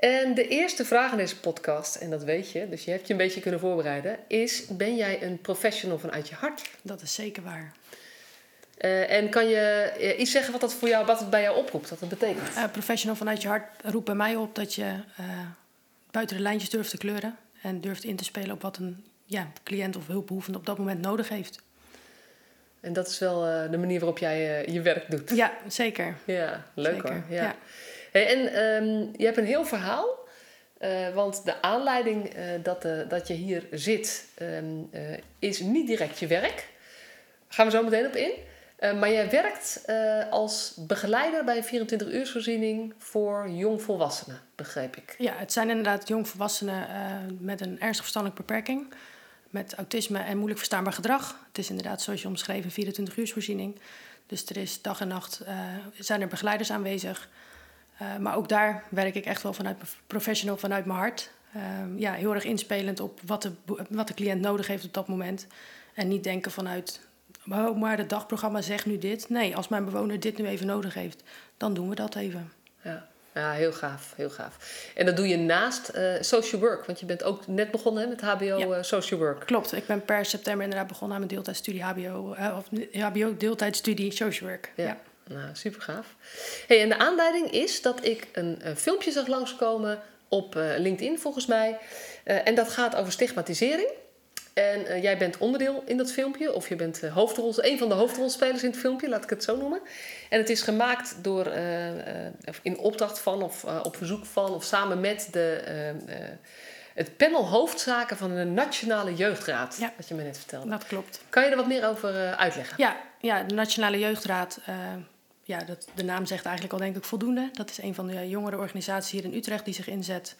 En de eerste vraag in deze podcast, en dat weet je, dus je hebt je een beetje kunnen voorbereiden, is: ben jij een professional vanuit je hart? Dat is zeker waar. Uh, en kan je uh, iets zeggen wat dat voor jou, wat het bij jou oproept, wat dat betekent? Uh, professional vanuit je hart roept bij mij op dat je buiten de lijntjes durft te kleuren en durft in te spelen op wat een ja, cliënt of hulpbehoevende op dat moment nodig heeft. En dat is wel de manier waarop jij je werk doet. Ja, zeker. Ja, leuk zeker. hoor. Ja. ja. En um, je hebt een heel verhaal. Uh, want de aanleiding uh, dat, uh, dat je hier zit um, is niet direct je werk. Daar gaan we zo meteen op in. maar jij werkt als begeleider bij een 24-uursvoorziening voor jongvolwassenen, begreep ik. Ja, het zijn inderdaad jongvolwassenen met een ernstig verstandelijke beperking. Met autisme en moeilijk verstaanbaar gedrag. Het is inderdaad, zoals je omschreven, 24-uursvoorziening. Dus er is dag en nacht zijn er begeleiders aanwezig. Uh, maar ook daar werk ik echt wel vanuit professional, vanuit mijn hart. Uh, ja, heel erg inspelend op wat de, wat de cliënt nodig heeft op dat moment. En niet denken vanuit, oh, maar het dagprogramma zegt nu dit. Nee, als mijn bewoner dit nu even nodig heeft, dan doen we dat even. Ja. Ja, heel gaaf, heel gaaf. En dat doe je naast uh, social work, want je bent ook net begonnen hè, met HBO ja. uh, social work. Klopt, ik ben per september inderdaad begonnen aan mijn deeltijdstudie HBO, uh, of HBO deeltijdstudie social work. Ja. ja. Nou, super gaaf. Hey, en de aanleiding is dat ik een, een filmpje zag langskomen op uh, LinkedIn volgens mij. Uh, en dat gaat over stigmatisering. En uh, jij bent onderdeel in dat filmpje, of je bent hoofdrol, een van de hoofdrolspelers in het filmpje, laat ik het zo noemen. En het is gemaakt door, in opdracht van, of op verzoek van, of samen met de, het panel hoofdzaken van de Nationale Jeugdraad, ja. wat je me net vertelde. Dat klopt. Kan je er wat meer over uitleggen? Ja, ja, de Nationale Jeugdraad ja, dat, de naam zegt eigenlijk al denk ik voldoende. Dat is een van de jongere organisaties hier in Utrecht die zich inzet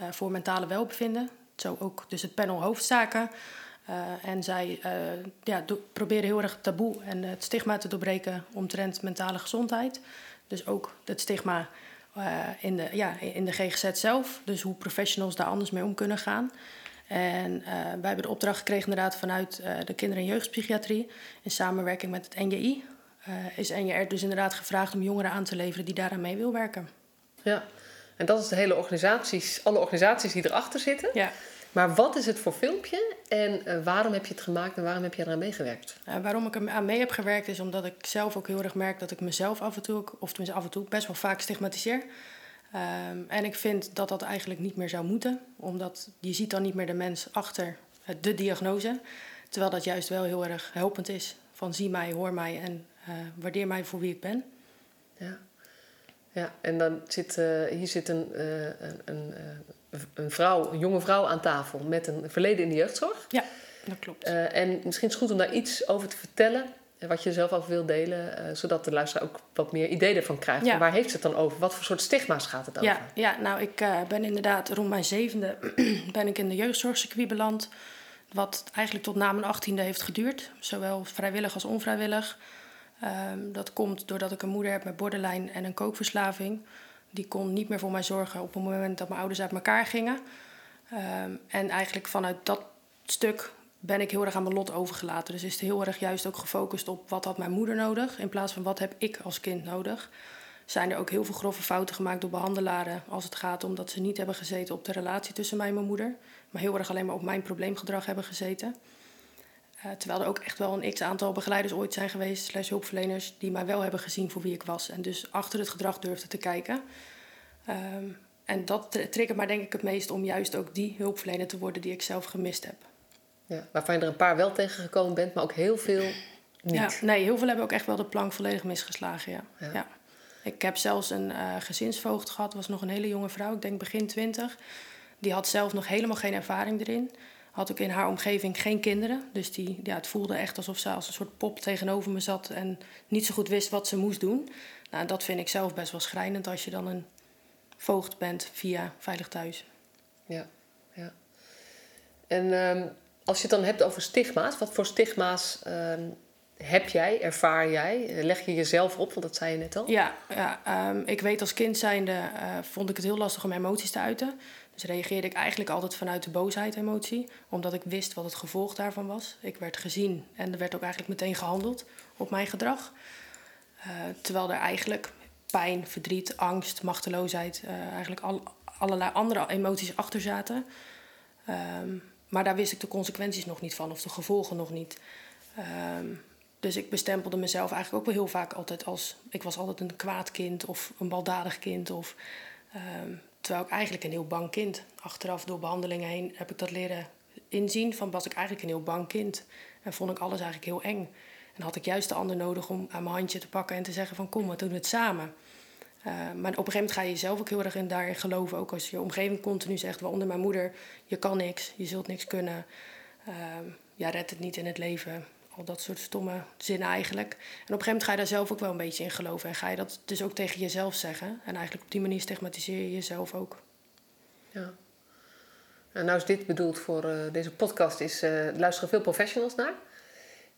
uh, voor mentale welbevinden. Zo ook dus het panel hoofdzaken. Uh, en zij uh, ja, proberen heel erg taboe en het stigma te doorbreken omtrent mentale gezondheid. Dus ook het stigma in, de, ja, in de GGZ zelf. Dus hoe professionals daar anders mee om kunnen gaan. En wij hebben de opdracht gekregen inderdaad vanuit de kinder- en jeugdpsychiatrie... in samenwerking met het NJI, uh, is NJR dus inderdaad gevraagd om jongeren aan te leveren die daaraan mee wil werken. Ja, en dat is de hele organisaties, alle organisaties die erachter zitten. Ja. Maar wat is het voor filmpje en uh, waarom heb je het gemaakt en waarom heb je eraan meegewerkt? Uh, waarom ik er aan mee heb gewerkt is omdat ik zelf ook heel erg merk dat ik mezelf af en toe, of tenminste af en toe, best wel vaak stigmatiseer. Um, en ik vind dat dat eigenlijk niet meer zou moeten, omdat je ziet dan niet meer de mens achter de diagnose. Terwijl dat juist wel heel erg helpend is. Van zie mij, hoor mij en uh, waardeer mij voor wie ik ben. Ja, ja en dan zit uh, hier zit een, uh, een, een, een, vrouw, een jonge vrouw aan tafel met een verleden in de jeugdzorg. Ja, dat klopt. en misschien is het goed om daar iets over te vertellen. Wat je zelf over wil delen, zodat de luisteraar ook wat meer ideeën ervan krijgt. Ja. Waar heeft ze het dan over? Wat voor soort stigma's gaat het over? Ja, ja nou, ik ben inderdaad rond mijn zevende ben ik in de jeugdzorgcircuit beland. Wat eigenlijk tot na mijn achttiende heeft geduurd. Zowel vrijwillig als onvrijwillig. Um, dat komt doordat ik een moeder heb met borderline en een kookverslaving. Die kon niet meer voor mij zorgen op het moment dat mijn ouders uit elkaar gingen. Um, en eigenlijk vanuit dat stuk ben ik heel erg aan mijn lot overgelaten. Dus is het heel erg juist ook gefocust op wat had mijn moeder nodig... in plaats van wat heb ik als kind nodig. Zijn er ook heel veel grove fouten gemaakt door behandelaren... als het gaat om dat ze niet hebben gezeten op de relatie tussen mij en mijn moeder... maar heel erg alleen maar op mijn probleemgedrag hebben gezeten... Uh, terwijl er ook echt wel een x-aantal begeleiders ooit zijn geweest, slash hulpverleners, die mij wel hebben gezien voor wie ik was. En dus achter het gedrag durfden te kijken. Um, en dat triggert mij denk ik het meest om juist ook die hulpverlener te worden die ik zelf gemist heb. Ja, waarvan je er een paar wel tegengekomen bent, maar ook heel veel niet. Ja, nee, heel veel hebben ook echt wel de plank volledig misgeslagen, ja. ja. ja. Ik heb zelfs een uh, gezinsvoogd gehad, was nog een hele jonge vrouw, ik denk begin twintig. Die had zelf nog helemaal geen ervaring erin had ook in haar omgeving geen kinderen. Dus die, ja, het voelde echt alsof ze als een soort pop tegenover me zat en niet zo goed wist wat ze moest doen. Nou, dat vind ik zelf best wel schrijnend als je dan een voogd bent via Veilig Thuis. Ja, En ehm, als je het dan hebt over stigma's, wat voor stigma's ehm, heb jij, ervaar jij? Leg je jezelf op, want dat zei je net al. Ja, ja ehm, ik weet als kind zijnde uh, vond ik het heel lastig om emoties te uiten. Reageerde ik eigenlijk altijd vanuit de boosheid-emotie, omdat ik wist wat het gevolg daarvan was. Ik werd gezien en er werd ook eigenlijk meteen gehandeld op mijn gedrag. Uh, terwijl er eigenlijk pijn, verdriet, angst, machteloosheid, uh, eigenlijk al, allerlei andere emoties achter zaten. Um, maar daar wist ik de consequenties nog niet van of de gevolgen nog niet. Um, dus ik bestempelde mezelf eigenlijk ook wel heel vaak altijd als... Ik was altijd een kwaad kind of een baldadig kind. Of, um, terwijl ik eigenlijk een heel bang kind. Achteraf door behandelingen heen heb ik dat leren inzien. Van was ik eigenlijk een heel bang kind. En vond ik alles eigenlijk heel eng. En had ik juist de ander nodig om aan mijn handje te pakken en te zeggen van kom, we doen het samen. Uh, maar op een gegeven moment ga je jezelf ook heel erg in daarin geloven. Ook als je omgeving continu zegt, waaronder mijn moeder, je kan niks, je zult niks kunnen. Uh, ja, red het niet in het leven. Al dat soort stomme zinnen eigenlijk. En op een gegeven moment ga je daar zelf ook wel een beetje in geloven. En ga je dat dus ook tegen jezelf zeggen. En eigenlijk op die manier stigmatiseer je jezelf ook. Ja. En nou is dit bedoeld voor uh, deze podcast. Is, uh, luisteren veel professionals naar.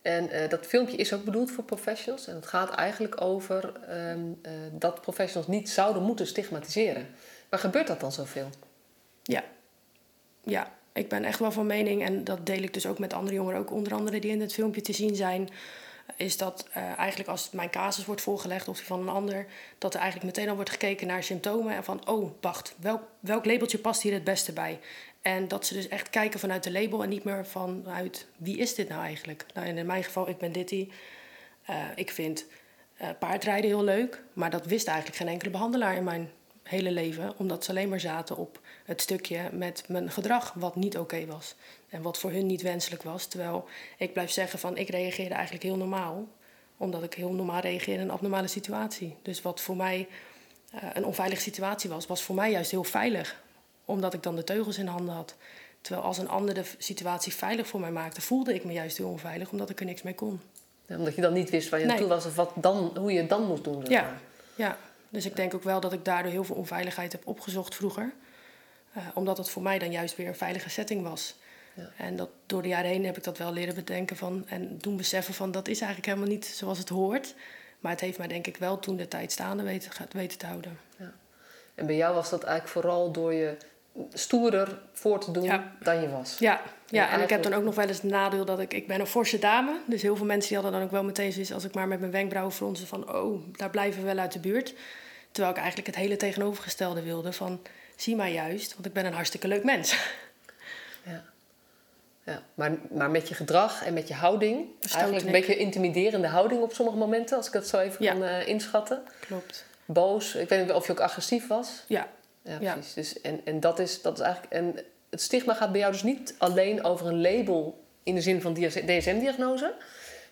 En uh, dat filmpje is ook bedoeld voor professionals. En het gaat eigenlijk over um, uh, dat professionals niet zouden moeten stigmatiseren. Maar gebeurt dat dan zoveel? Ja. Ja, ik ben echt wel van mening, en dat deel ik dus ook met andere jongeren, ook onder andere die in het filmpje te zien zijn, is dat uh, eigenlijk als mijn casus wordt voorgelegd of die van een ander, dat er eigenlijk meteen al wordt gekeken naar symptomen en van, oh, wacht, welk, welk labeltje past hier het beste bij? En dat ze dus echt kijken vanuit de label en niet meer vanuit wie is dit nou eigenlijk? Nou, in mijn geval, ik ben Ditty. Uh, ik vind uh, paardrijden heel leuk, maar dat wist eigenlijk geen enkele behandelaar in mijn hele leven, omdat ze alleen maar zaten op het stukje met mijn gedrag wat niet oké okay was en wat voor hun niet wenselijk was. Terwijl ik blijf zeggen van ik reageerde eigenlijk heel normaal, omdat ik heel normaal reageerde in een abnormale situatie. Dus wat voor mij uh, een onveilige situatie was, was voor mij juist heel veilig omdat ik dan de teugels in handen had. Terwijl als een ander de situatie veilig voor mij maakte, voelde ik me juist heel onveilig, omdat ik er niks mee kon. Ja, omdat je dan niet wist waar je nee. naartoe was of wat dan, hoe je het dan moest doen. Ja, ja, dus ik denk ook wel dat ik daardoor heel veel onveiligheid heb opgezocht vroeger. Uh, omdat het voor mij dan juist weer een veilige setting was. Ja. En dat, door de jaren heen heb ik dat wel leren bedenken van, en doen beseffen van dat is eigenlijk helemaal niet zoals het hoort. Maar het heeft mij denk ik wel toen de tijd staande weten, weten te houden. Ja. En bij jou was dat eigenlijk vooral door je stoerder voor te doen ja. dan je was. Ja, ja en, en ik heb dan ook nog wel eens het nadeel dat ik... Ik ben een forse dame, dus heel veel mensen die hadden dan ook wel meteen zoiets... als ik maar met mijn wenkbrauwen fronsen van... oh, daar blijven we wel uit de buurt. Terwijl ik eigenlijk het hele tegenovergestelde wilde van... zie mij juist, want ik ben een hartstikke leuk mens. Ja. Ja, maar, maar met je gedrag en met je houding... eigenlijk een beetje intimiderende houding op sommige momenten... als ik dat zo even ja. kan uh, inschatten. Klopt. Boos. Ik weet niet of je ook agressief was. Ja, ja, precies. Dus, en en dat, is, dat is eigenlijk. En het stigma gaat bij jou dus niet alleen over een label in de zin van DSM-diagnose,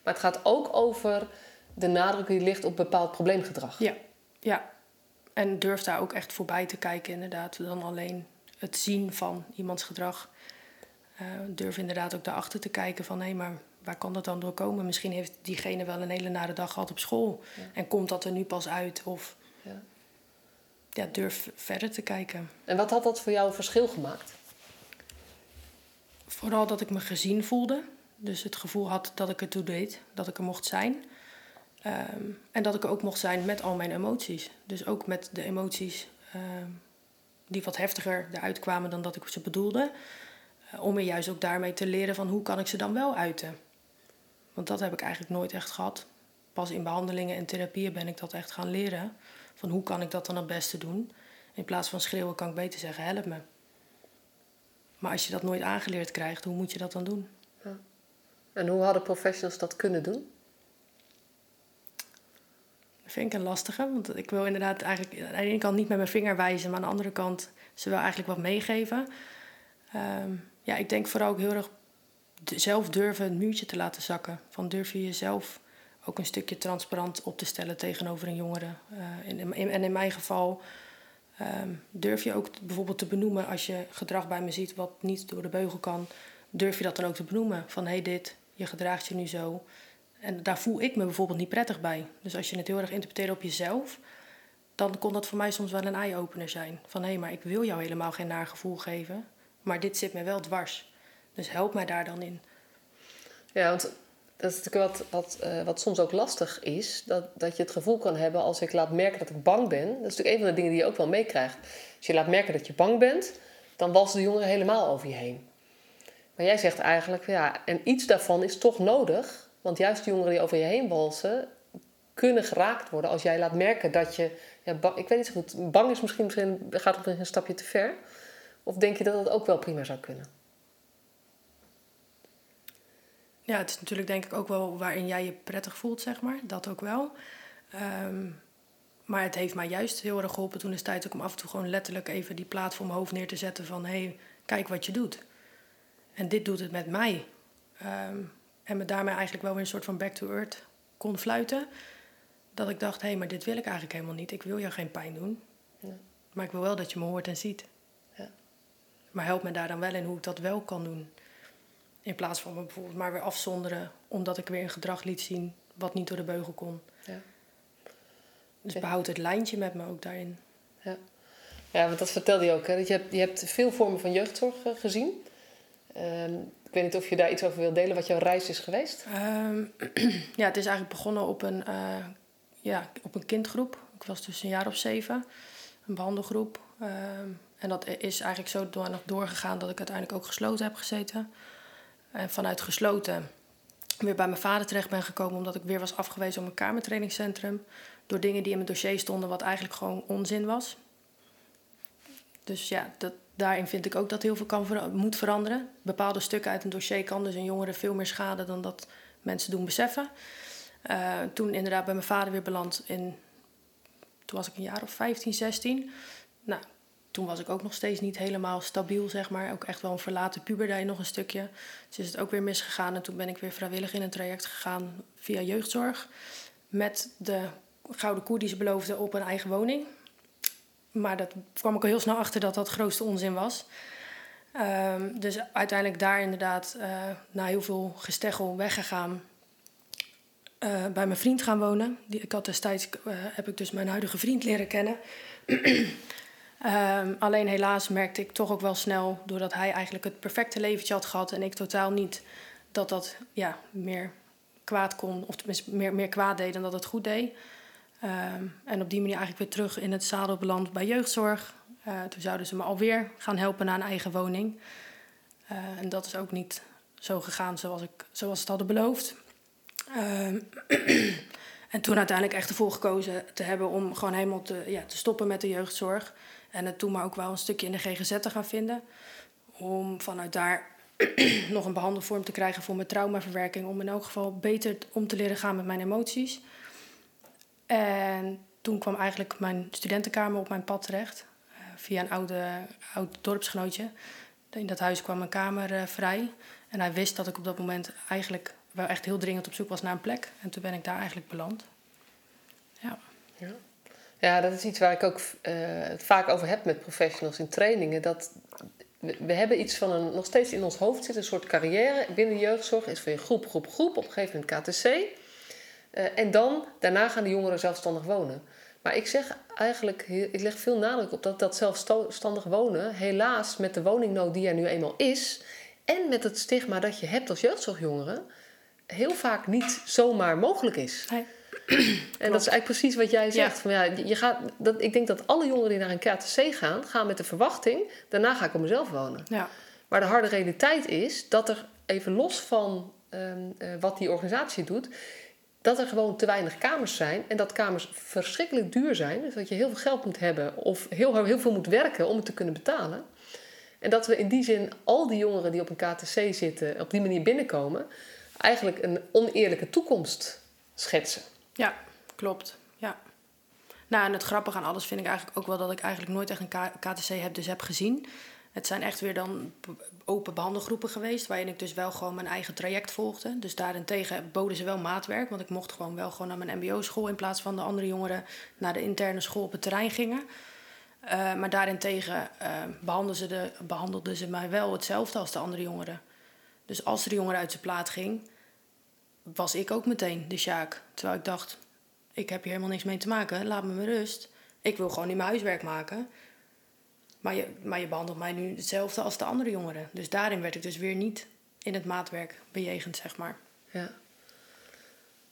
maar het gaat ook over de nadruk die ligt op bepaald probleemgedrag. Ja, ja. En durf daar ook echt voorbij te kijken, inderdaad, dan alleen het zien van iemands gedrag. Uh, durf inderdaad ook daarachter te kijken van hé, hey, maar waar kan dat dan door komen? Misschien heeft diegene wel een hele nare dag gehad op school ja. en komt dat er nu pas uit. Of ja ja, durf verder te kijken. En wat had dat voor jou verschil gemaakt? Vooral dat ik me gezien voelde. Dus het gevoel had dat ik er toe deed, dat ik er mocht zijn. Um, en dat ik er ook mocht zijn met al mijn emoties. Dus ook met de emoties um, die wat heftiger eruit kwamen dan dat ik ze bedoelde. Uh, om me juist ook daarmee te leren van hoe kan ik ze dan wel uiten. Want dat heb ik eigenlijk nooit echt gehad. Pas in behandelingen en therapieën ben ik dat echt gaan leren. Van hoe kan ik dat dan het beste doen? In plaats van schreeuwen kan ik beter zeggen, help me. Maar als je dat nooit aangeleerd krijgt, hoe moet je dat dan doen? Ja. En hoe hadden professionals dat kunnen doen? Vind ik een lastige, want ik wil inderdaad eigenlijk aan de ene kant niet met mijn vinger wijzen, maar aan de andere kant ze wel eigenlijk wat meegeven. Um, ja, ik denk vooral ook heel erg zelf durven een muurtje te laten zakken. Van durf je jezelf ook een stukje transparant op te stellen tegenover een jongere. Uh, in, in, en in mijn geval um, durf je ook bijvoorbeeld te benoemen als je gedrag bij me ziet wat niet door de beugel kan, durf je dat dan ook te benoemen. Van hé, hey, dit, je gedraagt je nu zo. En daar voel ik me bijvoorbeeld niet prettig bij. Dus als je het heel erg interpreteert op jezelf, dan kon dat voor mij soms wel een eye-opener zijn. Van hé, maar ik wil jou helemaal geen naar gevoel geven, maar dit zit me wel dwars. Dus help mij daar dan in. Ja, want dat is natuurlijk wat, wat, uh, wat soms ook lastig is. Dat, dat je het gevoel kan hebben als ik laat merken dat ik bang ben. Dat is natuurlijk een van de dingen die je ook wel meekrijgt. Als je laat merken dat je bang bent, dan walsen de jongeren helemaal over je heen. Maar jij zegt eigenlijk, ja, en iets daarvan is toch nodig. Want juist jongeren die over je heen walsen, kunnen geraakt worden als jij laat merken dat je. Ja, ik weet niet zo goed, bang is misschien, misschien gaat het een stapje te ver. Of denk je dat dat ook wel prima zou kunnen? Ja, het is natuurlijk denk ik ook wel waarin jij je prettig voelt, zeg maar. Dat ook wel. Ehm, maar het heeft mij juist heel erg geholpen toen is tijd ook om af en toe gewoon letterlijk even die plaat voor mijn hoofd neer te zetten van hé, hey, kijk wat je doet. En dit doet het met mij. Ehm, en me daarmee eigenlijk wel weer een soort van back to earth kon fluiten. Dat ik dacht, hé, hey, maar dit wil ik eigenlijk helemaal niet. Ik wil jou geen pijn doen. Ja. Maar ik wil wel dat je me hoort en ziet. Ja. Maar help me daar dan wel in hoe ik dat wel kan doen. In plaats van me bijvoorbeeld maar weer afzonderen, omdat ik weer een gedrag liet zien wat niet door de beugel kon. Ja. Dus behoud het lijntje met me ook daarin. Ja, ja want dat vertelde je ook. Hè? Dat je, hebt, je hebt veel vormen van jeugdzorg eh, gezien. Ehm, ik weet niet of je daar iets over wil delen, wat jouw reis is geweest. Ehm, ja, het is eigenlijk begonnen op een, uh, ja, op een kindgroep. Ik was dus een jaar of zeven, een behandelgroep. Ehm, en dat is eigenlijk zo door, nog doorgegaan dat ik uiteindelijk ook gesloten heb gezeten. En vanuit gesloten weer bij mijn vader terecht ben gekomen omdat ik weer was afgewezen op een kamertrainingscentrum. Door dingen die in mijn dossier stonden, wat eigenlijk gewoon onzin was. Dus ja, dat, daarin vind ik ook dat heel veel kan moet veranderen. Bepaalde stukken uit een dossier kan dus een jongere veel meer schade dan dat mensen doen beseffen. Uh, toen inderdaad bij mijn vader weer beland in. Toen was ik een jaar of 15, 16. Nou, toen was ik ook nog steeds niet helemaal stabiel, zeg maar. Ook echt wel een verlaten puber nog een stukje. Dus is het ook weer misgegaan. En toen ben ik weer vrijwillig in een traject gegaan via jeugdzorg. Met de gouden koe die ze beloofde op een eigen woning. Maar dat kwam ik al heel snel achter dat dat grootste onzin was. Um, dus uiteindelijk daar inderdaad uh, na heel veel gesteggel weggegaan. Uh, bij mijn vriend gaan wonen. Die, ik had destijds, uh, heb ik dus mijn huidige vriend leren kennen. um, alleen helaas merkte ik toch ook wel snel, doordat hij eigenlijk het perfecte leventje had gehad en ik totaal niet, dat dat ja, meer kwaad kon, of tenminste meer, meer kwaad deed dan dat het goed deed. Ehm, en op die manier eigenlijk weer terug in het zadel beland bij jeugdzorg. Uh, toen zouden ze me alweer gaan helpen naar een eigen woning. Uh, en dat is ook niet zo gegaan zoals, ik, zoals het hadden beloofd. Ehm, en toen uiteindelijk echt ervoor gekozen te hebben om gewoon helemaal te, ja, te stoppen met de jeugdzorg. En het toen maar ook wel een stukje in de GGZ te gaan vinden. Om vanuit daar nog een behandelvorm te krijgen voor mijn traumaverwerking. Om in elk geval beter om te leren gaan met mijn emoties. En toen kwam eigenlijk mijn studentenkamer op mijn pad terecht. Uh, via een oude, oud dorpsgenootje. In dat huis kwam mijn kamer uh, vrij. En hij wist dat ik op dat moment eigenlijk wel echt heel dringend op zoek was naar een plek. En toen ben ik daar eigenlijk beland. Ja. Ja, ja dat is iets waar ik ook uh, vaak over heb met professionals in trainingen. Dat we, we, hebben iets van een, nog steeds in ons hoofd zit, een soort carrière binnen jeugdzorg. Is voor je groep, groep, groep. Op een gegeven moment KTC. Uh, en dan, daarna gaan de jongeren zelfstandig wonen. Maar ik zeg eigenlijk, ik leg veel nadruk op dat dat zelfstandig wonen, helaas met de woningnood die er nu eenmaal is, en met het stigma dat je hebt als jeugdzorgjongeren, heel vaak niet zomaar mogelijk is. Nee. En dat is eigenlijk precies wat jij zegt. Ja. Van, ja, je gaat, dat, ik denk dat alle jongeren die naar een KTC gaan, gaan met de verwachting: daarna ga ik op mezelf wonen. Ja. Maar de harde realiteit is dat er even los van um, uh, wat die organisatie doet, dat er gewoon te weinig kamers zijn en dat kamers verschrikkelijk duur zijn. Dus dat je heel veel geld moet hebben of heel, heel veel moet werken om het te kunnen betalen. En dat we in die zin al die jongeren die op een KTC zitten, op die manier binnenkomen, eigenlijk een oneerlijke toekomst schetsen. Ja, klopt. Ja. Nou, en het grappige aan alles vind ik eigenlijk ook wel dat ik eigenlijk nooit echt een KTC heb, dus heb gezien. Het zijn echt weer dan open behandelgroepen geweest, waarin ik dus wel gewoon mijn eigen traject volgde. Dus daarentegen boden ze wel maatwerk, want ik mocht gewoon wel gewoon naar mijn MBO-school in plaats van de andere jongeren naar de interne school op het terrein gingen. Uh, maar daarentegen uh, behandelden, ze de, behandelden ze mij wel hetzelfde als de andere jongeren. Dus als de jongere uit zijn plaat ging, was ik ook meteen de Sjaak. Terwijl ik dacht, ik heb hier helemaal niks mee te maken, laat me met rust. Ik wil gewoon niet mijn huiswerk maken. Maar je, maar je behandelt mij nu hetzelfde als de andere jongeren. Dus daarin werd ik dus weer niet in het maatwerk bejegend, zeg maar. Ja.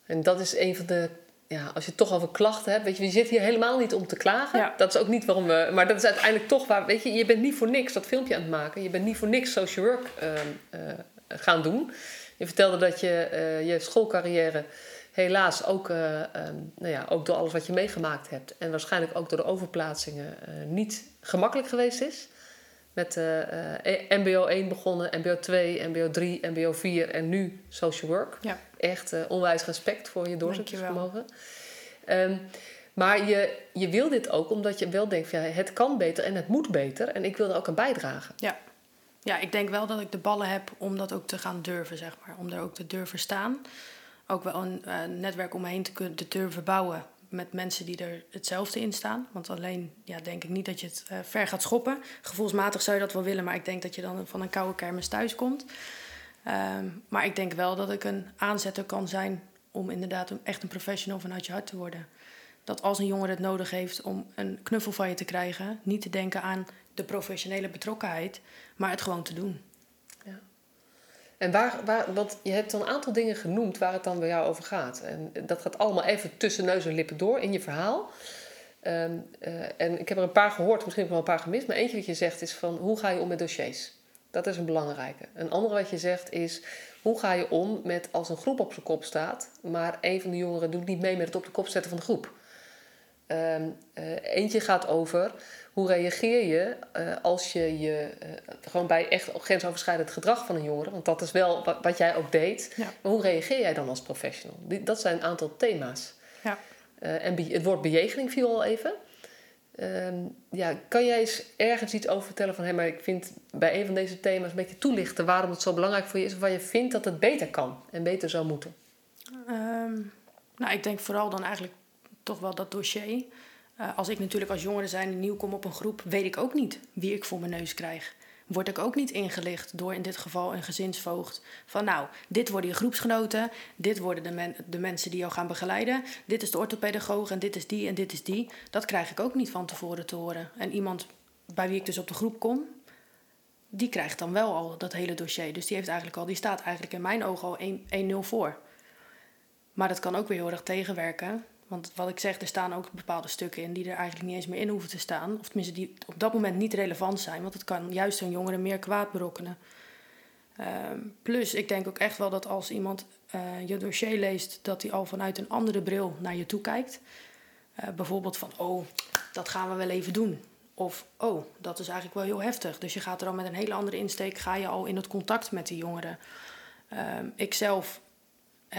En dat is een van de ja, als je toch over klachten hebt, weet je, je zit hier helemaal niet om te klagen. Ja. Dat is ook niet waarom we, maar dat is uiteindelijk toch waar, weet je, je bent niet voor niks dat filmpje aan het maken. Je bent niet voor niks social work ehm, eh, gaan doen. Je vertelde dat je eh, je schoolcarrière helaas ook, eh, ehm, nou ja, ook door alles wat je meegemaakt hebt en waarschijnlijk ook door de overplaatsingen niet gemakkelijk geweest is. Met MBO 1 begonnen, MBO 2, MBO 3, MBO 4 en nu social work. Ja. Echt onwijs respect voor je doorzettingsvermogen. Ehm, maar je, je wil dit ook omdat je wel denkt: van, ja, het kan beter en het moet beter. En ik wil er ook aan bijdragen. Ja. ja, ik denk wel dat ik de ballen heb om dat ook te gaan durven, zeg maar. Om er ook te durven staan. Ook wel een uh, netwerk om me heen te kunnen te durven bouwen met mensen die er hetzelfde in staan. Want alleen ja, denk ik niet dat je het uh, ver gaat schoppen. Gevoelsmatig zou je dat wel willen, maar ik denk dat je dan van een koude kermis thuis komt. Um, maar ik denk wel dat ik een aanzetter kan zijn om inderdaad echt een professional vanuit je hart te worden. Dat als een jongere het nodig heeft om een knuffel van je te krijgen, niet te denken aan de professionele betrokkenheid, maar het gewoon te doen. En waar, waar, want je hebt dan een aantal dingen genoemd waar het dan bij jou over gaat. En dat gaat allemaal even tussen neus en lippen door in je verhaal. Um, uh, en ik heb er een paar gehoord, misschien ook wel een paar gemist. Maar eentje wat je zegt is van hoe ga je om met dossiers? Dat is een belangrijke. Een andere wat je zegt is hoe ga je om met als een groep op zijn kop staat, maar een van de jongeren doet niet mee met het op de kop zetten van de groep. Um, uh, eentje gaat over hoe reageer je uh, als je je uh, gewoon bij echt grensoverschrijdend gedrag van een jongere, want dat is wel wat, wat jij ook deed. Ja. Maar hoe reageer jij dan als professional? Die, dat zijn een aantal thema's. Ja. en be, het woord bejegening viel al even. Um, ja, kan jij eens ergens iets over vertellen van... hé, maar ik vind bij een van deze thema's een beetje toelichten... waarom het zo belangrijk voor je is... of waar je vindt dat het beter kan en beter zou moeten? Um, nou, ik denk vooral dan eigenlijk toch wel dat dossier. Uh, als ik natuurlijk als jongere zijn nieuw kom op een groep... weet ik ook niet wie ik voor mijn neus krijg word ik ook niet ingelicht door in dit geval een gezinsvoogd. Van nou, dit worden je groepsgenoten, dit worden de, de mensen die jou gaan begeleiden, dit is de orthopedagoog en dit is die en dit is die. Dat krijg ik ook niet van tevoren te horen. En iemand bij wie ik dus op de groep kom, die krijgt dan wel al dat hele dossier. Dus die, heeft eigenlijk al, die staat eigenlijk in mijn ogen al 1-0 voor. Maar dat kan ook weer heel erg tegenwerken. Want wat ik zeg, er staan ook bepaalde stukken in die er eigenlijk niet eens meer in hoeven te staan. Of tenminste, die op dat moment niet relevant zijn. Want het kan juist een jongere meer kwaad berokkenen. Um, plus, ik denk ook echt wel dat als iemand uh, je dossier leest, dat hij al vanuit een andere bril naar je toe kijkt. Uh, bijvoorbeeld van, oh, dat gaan we wel even doen. Of, oh, dat is eigenlijk wel heel heftig. Dus je gaat er al met een hele andere insteek, ga je al in het contact met die jongeren. Um, ik zelf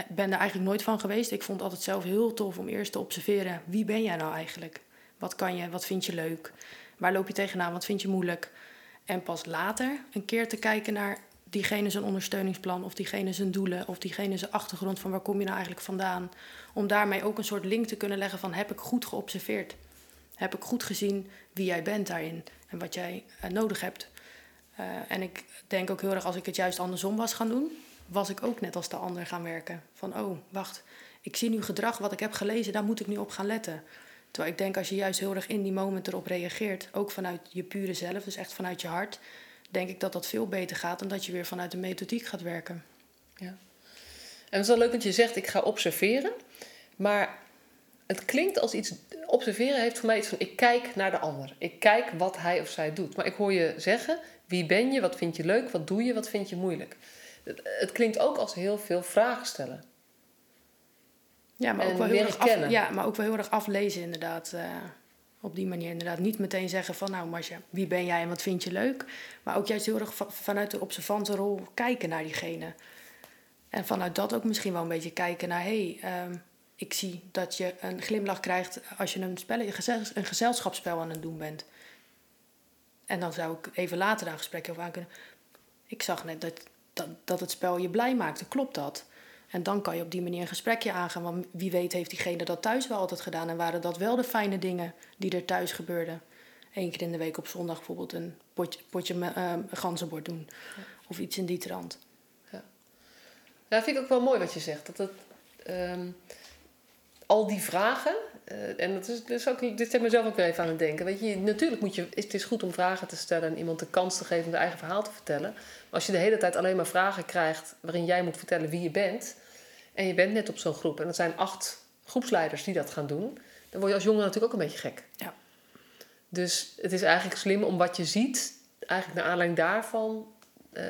ben er eigenlijk nooit van geweest. Ik vond altijd zelf heel tof om eerst te observeren. Wie ben jij nou eigenlijk? Wat kan je? Wat vind je leuk? Waar loop je tegenaan? Wat vind je moeilijk? En pas later een keer te kijken naar diegene zijn ondersteuningsplan... of diegene zijn doelen of diegene zijn achtergrond... van waar kom je nou eigenlijk vandaan? Om daarmee ook een soort link te kunnen leggen van... heb ik goed geobserveerd? Heb ik goed gezien wie jij bent daarin? En wat jij uh, nodig hebt? Uh, en ik denk ook heel erg als ik het juist andersom was gaan doen was ik ook net als de ander gaan werken. Van, oh, wacht, ik zie nu gedrag wat ik heb gelezen, daar moet ik nu op gaan letten. Terwijl ik denk als je juist heel erg in die moment erop reageert, ook vanuit je pure zelf, dus echt vanuit je hart, denk ik dat dat veel beter gaat dan dat je weer vanuit de methodiek gaat werken. Ja. En het is wel leuk dat je zegt, ik ga observeren. Maar het klinkt als iets. Observeren heeft voor mij iets van: ik kijk naar de ander. Ik kijk wat hij of zij doet. Maar ik hoor je zeggen: wie ben je? Wat vind je leuk? Wat doe je? Wat vind je moeilijk? Het klinkt ook als heel veel vragen stellen. Ja, maar, ook wel, heel erg af, ja, maar ook wel heel erg aflezen inderdaad. Uh, op die manier inderdaad. Niet meteen zeggen van nou Marcia, wie ben jij en wat vind je leuk? Maar ook juist heel erg vanuit de observante rol kijken naar diegene. En vanuit dat ook misschien wel een beetje kijken naar... hé, hey, um, ik zie dat je een glimlach krijgt als je een, spel, een gezelschapsspel aan het doen bent. En dan zou ik even later daar een gesprek over aan kunnen... Ik zag net dat, dat, dat het spel je blij maakte. Klopt dat? En dan kan je op die manier een gesprekje aangaan. Want wie weet heeft diegene dat thuis wel altijd gedaan. En waren dat wel de fijne dingen die er thuis gebeurden. Eén keer in de week op zondag bijvoorbeeld een potje, potje uh, ganzenbord doen. Ja. Of iets in die trant. Ja. ja, vind ik ook wel mooi wat je zegt. Dat het, um, al die vragen, eh, en dat is, dat is ook, dit zet mezelf ook weer even aan het denken. Weet je, natuurlijk moet je, het is goed om vragen te stellen en iemand de kans te geven om zijn eigen verhaal te vertellen. Maar als je de hele tijd alleen maar vragen krijgt waarin jij moet vertellen wie je bent, en je bent net op zo'n groep, en er zijn acht groepsleiders die dat gaan doen, dan word je als jongen natuurlijk ook een beetje gek. Ja. Dus het is eigenlijk slim om wat je ziet, eigenlijk naar aanleiding daarvan, uh,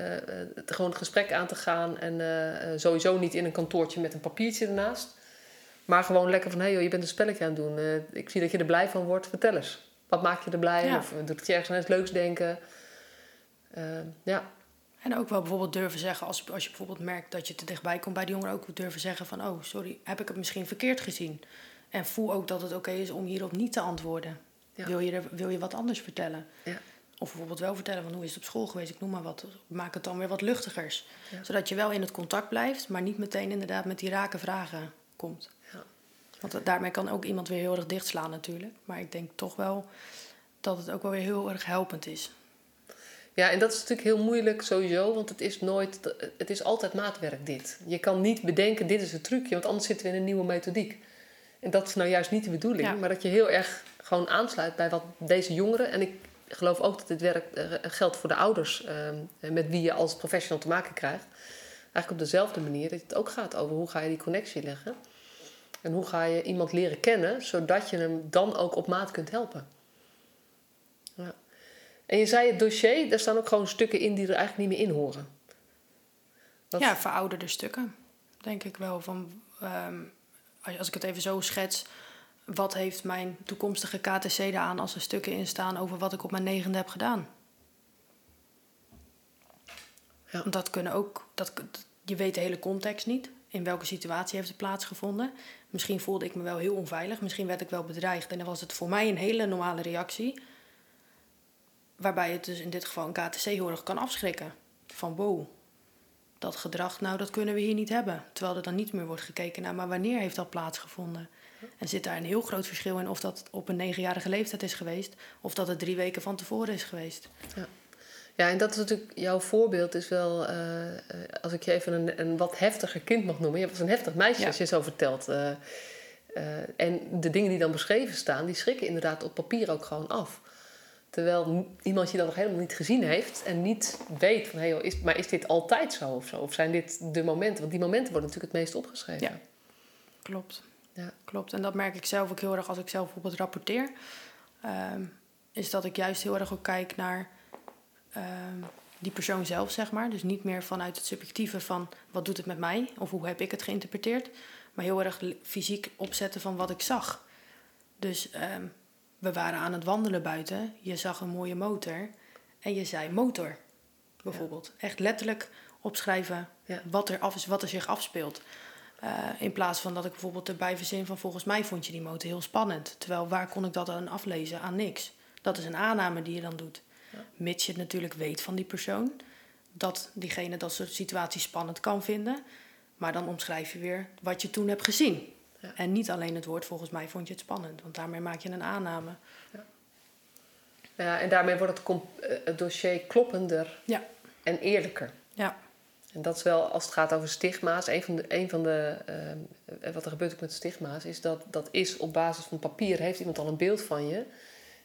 gewoon het gesprek aan te gaan. En uh, sowieso niet in een kantoortje met een papiertje ernaast. Maar gewoon lekker van, hé hey, je bent een spelletje aan het doen. Uh, ik zie dat je er blij van wordt. Vertel eens. Wat maakt je er blij? Ja. Of doet het je ergens aan iets leuks denken? Uh, ja. En ook wel bijvoorbeeld durven zeggen, als, als je bijvoorbeeld merkt dat je te dichtbij komt bij de jongeren, ook durven zeggen van, oh sorry, heb ik het misschien verkeerd gezien? En voel ook dat het oké is om hierop niet te antwoorden. Ja. Wil, je er, wil je wat anders vertellen? Ja. Of bijvoorbeeld wel vertellen van hoe is het op school geweest, ik noem maar wat. Maak het dan weer wat luchtigers. Ja. Zodat je wel in het contact blijft, maar niet meteen inderdaad met die rake vragen komt. Ja. Want daarmee kan ook iemand weer heel erg dichtslaan natuurlijk. Maar ik denk toch wel dat het ook wel weer heel erg helpend is. Ja, en dat is natuurlijk heel moeilijk sowieso, want het is nooit, het is altijd maatwerk dit. Je kan niet bedenken, dit is het trucje, want anders zitten we in een nieuwe methodiek. En dat is nou juist niet de bedoeling, ja. maar dat je heel erg gewoon aansluit bij wat deze jongeren, en ik geloof ook dat dit werk geldt voor de ouders uh, met wie je als professional te maken krijgt. Eigenlijk op dezelfde manier dat het ook gaat over hoe ga je die connectie leggen. En hoe ga je iemand leren kennen, zodat je hem dan ook op maat kunt helpen. Ja. En je zei het dossier, daar staan ook gewoon stukken in die er eigenlijk niet meer in horen. Ja, verouderde stukken. Denk ik wel. Van, um, als ik het even zo schets, wat heeft mijn toekomstige KTC eraan als er stukken in staan over wat ik op mijn negende heb gedaan? Ja. Dat kunnen ook, dat, je weet de hele context niet. In welke situatie heeft het plaatsgevonden? Misschien voelde ik me wel heel onveilig, misschien werd ik wel bedreigd. En dan was het voor mij een hele normale reactie. Waarbij het dus in dit geval een KTC heel erg kan afschrikken. Van wow, dat gedrag, nou dat kunnen we hier niet hebben. Terwijl er dan niet meer wordt gekeken naar, maar wanneer heeft dat plaatsgevonden? En zit daar een heel groot verschil in of dat op een negenjarige leeftijd is geweest, of dat het drie weken van tevoren is geweest. Ja. Ja, en dat is natuurlijk, jouw voorbeeld is wel, uh, als ik je even een, een wat heftiger kind mag noemen. Je was een heftig meisje, ja. als je zo vertelt. Uh, en de dingen die dan beschreven staan, die schrikken inderdaad op papier ook gewoon af. Terwijl iemand je dan nog helemaal niet gezien heeft en niet weet van, hey, is, maar is dit altijd zo of zo? Of zijn dit de momenten? Want die momenten worden natuurlijk het meest opgeschreven. Ja, klopt. Ja. Klopt. En dat merk ik zelf ook heel erg als ik zelf bijvoorbeeld rapporteer. Um, is dat ik juist heel erg ook kijk naar um, die persoon zelf, zeg maar. Dus niet meer vanuit het subjectieve van wat doet het met mij of hoe heb ik het geïnterpreteerd. Maar heel erg fysiek opzetten van wat ik zag. Dus um, we waren aan het wandelen buiten. Je zag een mooie motor en je zei motor, bijvoorbeeld. Ja. Echt letterlijk opschrijven ja. wat, er af is, wat er zich afspeelt. Uh, in plaats van dat ik bijvoorbeeld erbij verzin van volgens mij vond je die motor heel spannend. Terwijl waar kon ik dat aan aflezen? Aan niks. Dat is een aanname die je dan doet. Ja. Mits je het natuurlijk weet van die persoon. Dat diegene dat soort situaties spannend kan vinden. Maar dan omschrijf je weer wat je toen hebt gezien. Ja. En niet alleen het woord volgens mij vond je het spannend. Want daarmee maak je een aanname. Ja, ja en daarmee wordt het, eh, het dossier kloppender ja. en eerlijker. Ja. En dat is wel, als het gaat over stigma's, een van de, een van de uh, wat er gebeurt ook met stigma's, is dat dat is op basis van papier, heeft iemand al een beeld van je.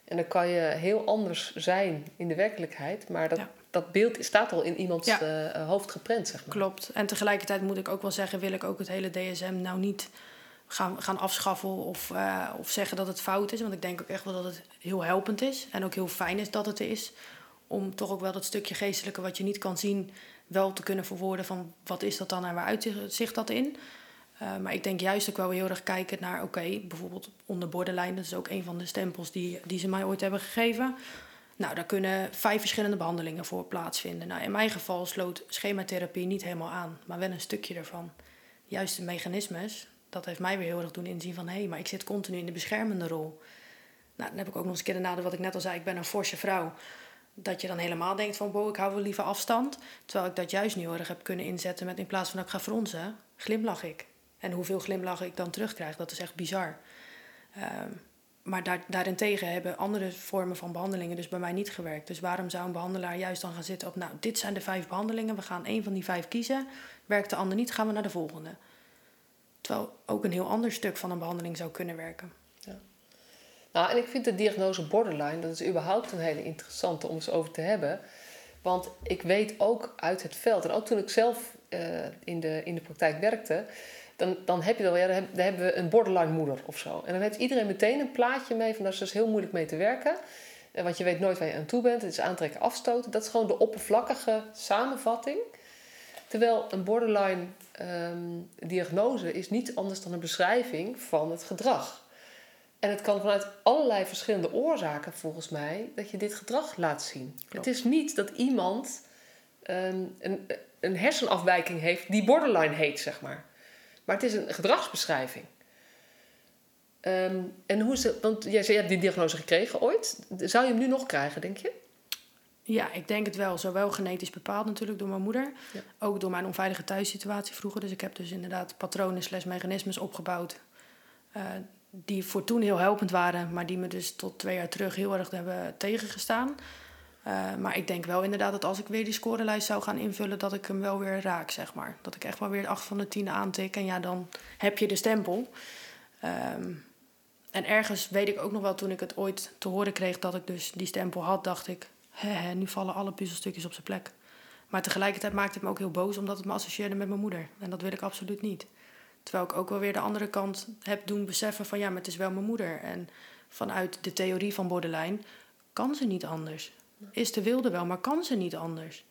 En dan kan je heel anders zijn in de werkelijkheid, maar dat, ja. dat beeld staat al in iemands ja. uh, hoofd geprent, zeg maar. Klopt. En tegelijkertijd moet ik ook wel zeggen, wil ik ook het hele DSM nou niet gaan, gaan afschaffen of, uh, of zeggen dat het fout is. Want ik denk ook echt wel dat het heel helpend is en ook heel fijn is dat het er is. Om toch ook wel dat stukje geestelijke wat je niet kan zien, wel te kunnen verwoorden van wat is dat dan en waar uitzicht dat in. Uh, maar ik denk juist ook wel heel erg kijken naar, oké, bijvoorbeeld onder borderline, dat is ook een van de stempels die, die ze mij ooit hebben gegeven. Nou, daar kunnen vijf verschillende behandelingen voor plaatsvinden. Nou, in mijn geval sloot schematherapie niet helemaal aan, maar wel een stukje ervan. Juist de mechanismes, dat heeft mij weer heel erg doen inzien van... hé, hey, maar ik zit continu in de beschermende rol. Nou, dan heb ik ook nog eens een keer de nadeel wat ik net al zei... ik ben een forse vrouw. Dat je dan helemaal denkt van... ik hou wel liever afstand. Terwijl ik dat juist nu heel erg heb kunnen inzetten... met in plaats van dat ik ga fronsen, glimlach ik. En hoeveel glimlach ik dan terugkrijg, dat is echt bizar. Um, maar daar, daarentegen hebben andere vormen van behandelingen dus bij mij niet gewerkt. Dus waarom zou een behandelaar juist dan gaan zitten op... nou, dit zijn de vijf behandelingen, we gaan één van die vijf kiezen. Werkt de ander niet, gaan we naar de volgende. Terwijl ook een heel ander stuk van een behandeling zou kunnen werken. Ja. Nou, en ik vind de diagnose borderline, dat is überhaupt een hele interessante om eens over te hebben. Want ik weet ook uit het veld, en ook toen ik zelf uh, in, de, in de praktijk werkte, dan, dan heb je dan, ja, dan hebben we een borderline moeder of zo. En dan heeft iedereen meteen een plaatje mee van daar is dus heel moeilijk mee te werken. Eh, want je weet nooit waar je aan toe bent. Het is aantrekken, afstoten. Dat is gewoon de oppervlakkige samenvatting. Terwijl een borderline um, diagnose is niet anders dan een beschrijving van het gedrag. En het kan vanuit allerlei verschillende oorzaken, volgens mij, dat je dit gedrag laat zien. Het is niet dat iemand um, een, een hersenafwijking heeft die borderline heet, zeg maar. Maar het is een gedragsbeschrijving. Um, en hoe ze, want jij zei, je hebt die diagnose gekregen ooit. Zou je hem nu nog krijgen, denk je? Ja, ik denk het wel. Zowel genetisch bepaald natuurlijk door mijn moeder. Ook door mijn onveilige thuissituatie vroeger. Dus ik heb dus inderdaad patronen slash mechanismes opgebouwd. Uh, die voor toen heel helpend waren. Maar die me dus tot twee jaar terug heel erg hebben tegengestaan. Uh, maar ik denk wel inderdaad dat als ik weer die scorelijst zou gaan invullen... dat ik hem wel weer raak, zeg maar. Dat ik echt wel weer 8 van de 10 aantik. En ja, dan heb je de stempel. Um, en ergens weet ik ook nog wel, toen ik het ooit te horen kreeg dat ik dus die stempel had, dacht ik, hè, nu vallen alle puzzelstukjes op zijn plek. Maar tegelijkertijd maakte het me ook heel boos omdat het me associeerde met mijn moeder. En dat wil ik absoluut niet. Terwijl ik ook wel weer de andere kant heb doen beseffen van ja, maar het is wel mijn moeder. En vanuit de theorie van borderline kan ze niet anders. Is de wilde wel, maar kan ze niet anders.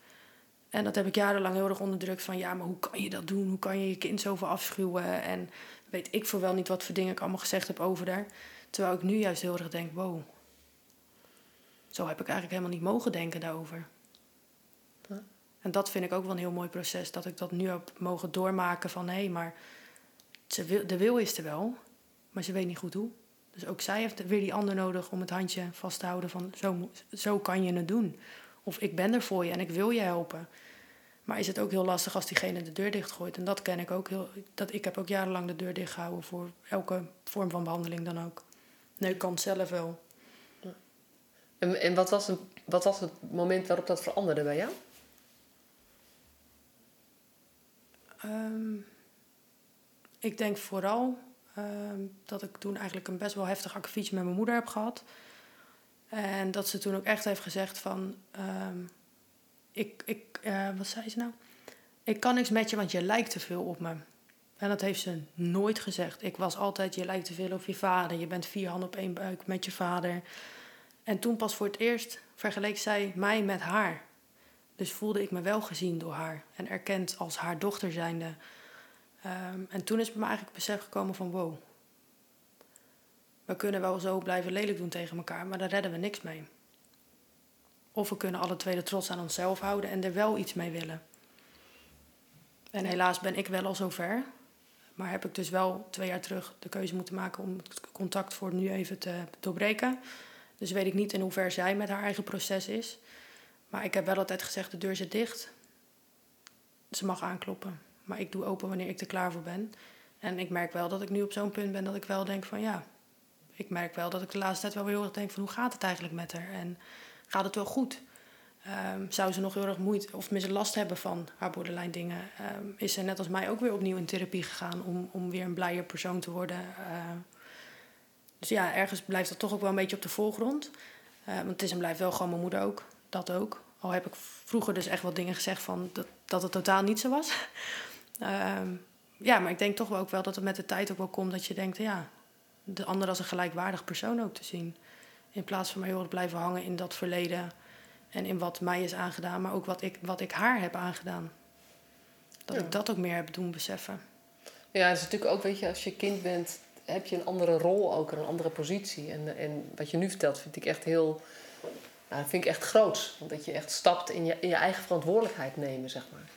En dat heb ik jarenlang heel erg onderdrukt van ja, maar hoe kan je dat doen? Hoe kan je je kind zoveel afschuwen? En weet ik voor wel niet wat voor dingen ik allemaal gezegd heb over daar. Terwijl ik nu juist heel erg denk, wow. Zo heb ik eigenlijk helemaal niet mogen denken daarover. En dat vind ik ook wel een heel mooi proces. Dat ik dat nu heb mogen doormaken van... hé, hey, maar ze wil, de wil is er wel, maar ze weet niet goed hoe. Dus ook zij heeft weer die ander nodig om het handje vast te houden van... zo, zo kan je het doen. Of ik ben er voor je en ik wil je helpen. Maar is het ook heel lastig als diegene de deur dichtgooit. En dat ken ik ook heel. Dat, ik heb ook jarenlang de deur dichtgehouden voor elke vorm van behandeling dan ook. Nee, ik kan zelf wel. En, en wat, was een, wat was het moment waarop dat veranderde bij jou? Um, ik denk vooral um, dat ik toen eigenlijk een best wel heftig akkefietje met mijn moeder heb gehad. En dat ze toen ook echt heeft gezegd van... Um, ik, ik, uh, wat zei ze nou? Ik kan niks met je, want je lijkt te veel op me. En dat heeft ze nooit gezegd. Ik was altijd, je lijkt te veel op je vader. Je bent vier handen op één buik met je vader. En toen pas voor het eerst vergeleek zij mij met haar. Dus voelde ik me wel gezien door haar. En erkend als haar dochter zijnde. Um, en toen is bij me eigenlijk het besef gekomen van wow. We kunnen wel zo blijven lelijk doen tegen elkaar, maar daar redden we niks mee. Of we kunnen alle twee de trots aan onszelf houden en er wel iets mee willen. En helaas ben ik wel al zover. Maar heb ik dus wel twee jaar terug de keuze moeten maken om het contact voor nu even te doorbreken. Dus weet ik niet in hoever zij met haar eigen proces is. Maar ik heb wel altijd gezegd, de deur zit dicht. Ze mag aankloppen. Maar ik doe open wanneer ik er klaar voor ben. En ik merk wel dat ik nu op zo'n punt ben dat ik wel denk van ja... Ik merk wel dat ik de laatste tijd wel weer heel erg denk van hoe gaat het eigenlijk met haar? En gaat het wel goed? Um, zou ze nog heel erg moeite of mis last hebben van haar borderline dingen? Um, is ze net als mij ook weer opnieuw in therapie gegaan om, om weer een blijer persoon te worden? Uh, dus ja, ergens blijft dat toch ook wel een beetje op de voorgrond. Uh, want het is en blijft wel gewoon mijn moeder ook. Dat ook. Al heb ik vroeger dus echt wat dingen gezegd van dat, dat het totaal niet zo was. Um, ja, maar ik denk toch wel ook wel dat het met de tijd ook wel komt dat je denkt, ja, de ander als een gelijkwaardig persoon ook te zien. In plaats van maar heel erg blijven hangen in dat verleden en in wat mij is aangedaan, maar ook wat ik, wat ik haar heb aangedaan. Dat ik dat ook meer heb doen beseffen. Ja, het is natuurlijk ook, weet je, als je kind bent, heb je een andere rol ook, een andere positie. En, en wat je nu vertelt, vind ik echt heel. Nou, vind ik echt groots. Want dat je echt stapt in je, in je eigen verantwoordelijkheid nemen, zeg maar.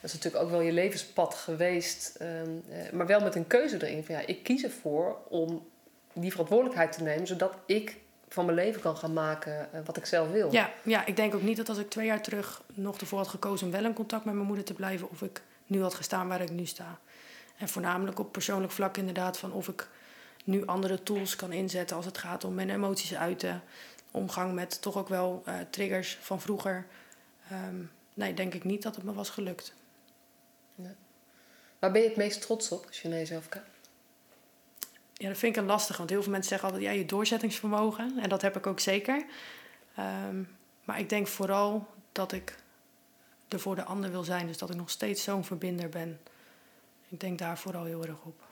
Dat is natuurlijk ook wel je levenspad geweest, ehm, eh, maar wel met een keuze erin. Van ja, ik kies ervoor om die verantwoordelijkheid te nemen, zodat ik van mijn leven kan gaan maken eh, wat ik zelf wil. Ja, ja, ik denk ook niet dat als ik twee jaar terug nog ervoor had gekozen om wel in contact met mijn moeder te blijven, of ik nu had gestaan waar ik nu sta. En voornamelijk op persoonlijk vlak inderdaad, van of ik nu andere tools kan inzetten als het gaat om mijn emoties uiten. Omgang met toch ook wel uh, triggers van vroeger. Um, nee, denk ik niet dat het me was gelukt. Waar ben je het meest trots op als je naar jezelf kijkt? Ja, dat vind ik een lastig, want heel veel mensen zeggen altijd, ja, je doorzettingsvermogen. En dat heb ik ook zeker. Ehm, maar ik denk vooral dat ik er voor de ander wil zijn. Dus dat ik nog steeds zo'n verbinder ben. Ik denk daar vooral heel erg op.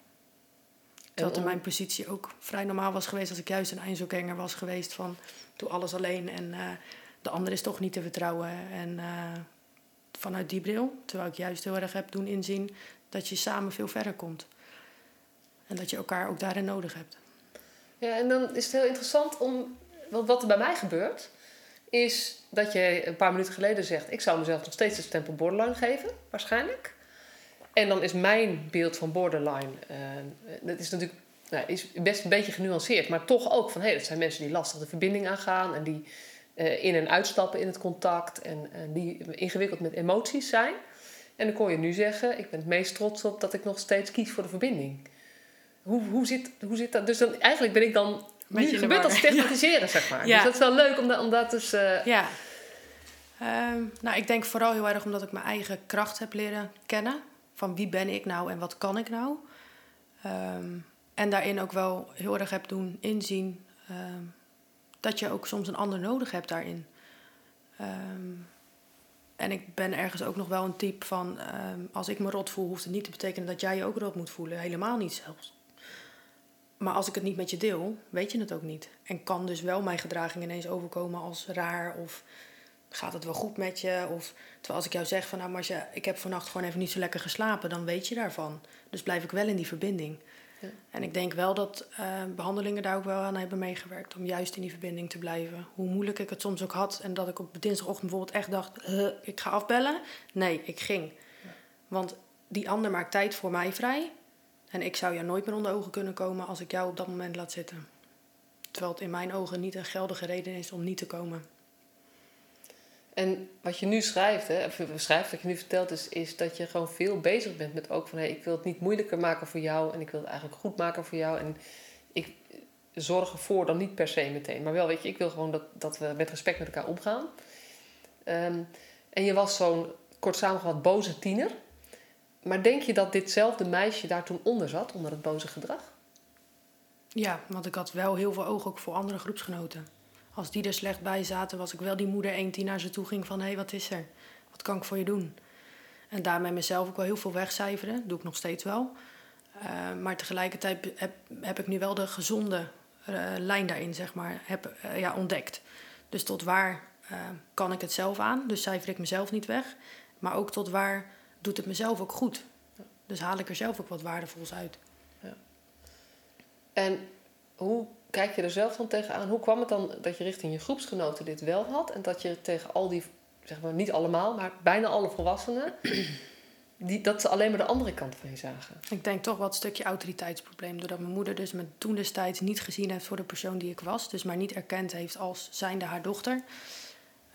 Dat in mijn positie ook vrij normaal was geweest als ik juist een eindzoekhanger was geweest van doe alles alleen en uh, de ander is toch niet te vertrouwen. En uh, vanuit die bril, terwijl ik juist heel erg heb doen inzien dat je samen veel verder komt. En dat je elkaar ook daarin nodig hebt. Ja, en dan is het heel interessant om, want wat er bij mij gebeurt, is dat je een paar minuten geleden zegt: Ik zou mezelf nog steeds de stempel borderline geven, waarschijnlijk. En dan is mijn beeld van borderline, uh, dat is natuurlijk nou, is best een beetje genuanceerd, maar toch ook van hé, dat zijn mensen die lastig de verbinding aangaan en die uh, in- en uitstappen in het contact en die ingewikkeld met emoties zijn. En dan kon je nu zeggen: Ik ben het meest trots op dat ik nog steeds kies voor de verbinding. Hoe, hoe, zit, hoe zit dat? Dus dan, eigenlijk ben ik dan nu gebeurt dat stigmatiseren, ja. zeg maar. Ja. Dus dat is wel leuk om dat, om dat dus... Uh... Ja. Um, nou, ik denk vooral heel erg omdat ik mijn eigen kracht heb leren kennen. Van wie ben ik nou en wat kan ik nou? Um, en daarin ook wel heel erg heb doen inzien... Um, dat je ook soms een ander nodig hebt daarin. En ik ben ergens ook nog wel een type van... als ik me rot voel, hoeft het niet te betekenen dat jij je ook rot moet voelen. Helemaal niet zelfs. Maar als ik het niet met je deel, weet je het ook niet. En kan dus wel mijn gedraging ineens overkomen als raar of gaat het wel goed met je? Of terwijl als ik jou zeg van nou Marcia, ik heb vannacht gewoon even niet zo lekker geslapen, dan weet je daarvan. Dus blijf ik wel in die verbinding. Ja. En ik denk wel dat uh, behandelingen daar ook wel aan hebben meegewerkt om juist in die verbinding te blijven. Hoe moeilijk ik het soms ook had en dat ik op dinsdagochtend bijvoorbeeld echt dacht, ik ga afbellen. Nee, ik ging. Ja. Want die ander maakt tijd voor mij vrij. En ik zou jou nooit meer onder ogen kunnen komen als ik jou op dat moment laat zitten. Terwijl het in mijn ogen niet een geldige reden is om niet te komen. En wat je nu schrijft, hè, of schrijft, wat je nu vertelt, is, is dat je gewoon veel bezig bent met ook van hé, hey, ik wil het niet moeilijker maken voor jou en ik wil het eigenlijk goed maken voor jou. En ik zorg ervoor dan niet per se meteen. Maar wel, weet je, ik wil gewoon dat, dat we met respect met elkaar omgaan. Um, en je was zo'n kort samengevat boze tiener. Maar denk je dat ditzelfde meisje daar toen onder zat, onder het boze gedrag? Ja, want ik had wel heel veel oog ook voor andere groepsgenoten. Als die er slecht bij zaten, was ik wel die moeder eend die naar ze toe ging van... hé, hey, wat is er? Wat kan ik voor je doen? En daarmee mezelf ook wel heel veel wegcijferen. doe ik nog steeds wel. Uh, maar tegelijkertijd heb, heb ik nu wel de gezonde uh, lijn daarin, zeg maar, heb, uh, ja, ontdekt. Dus tot waar kan ik het zelf aan? Dus cijfer ik mezelf niet weg. Maar ook tot waar doet het mezelf ook goed. Dus haal ik er zelf ook wat waardevols uit. Ja. En hoe kijk je er zelf dan tegenaan? Hoe kwam het dan dat je richting je groepsgenoten dit wel had en dat je tegen al die, zeg maar niet allemaal, maar bijna alle volwassenen, die, dat ze alleen maar de andere kant van je zagen? Ik denk toch wel een stukje autoriteitsprobleem. Doordat mijn moeder dus me toen destijds niet gezien heeft voor de persoon die ik was. Dus maar niet erkend heeft als zijnde haar dochter.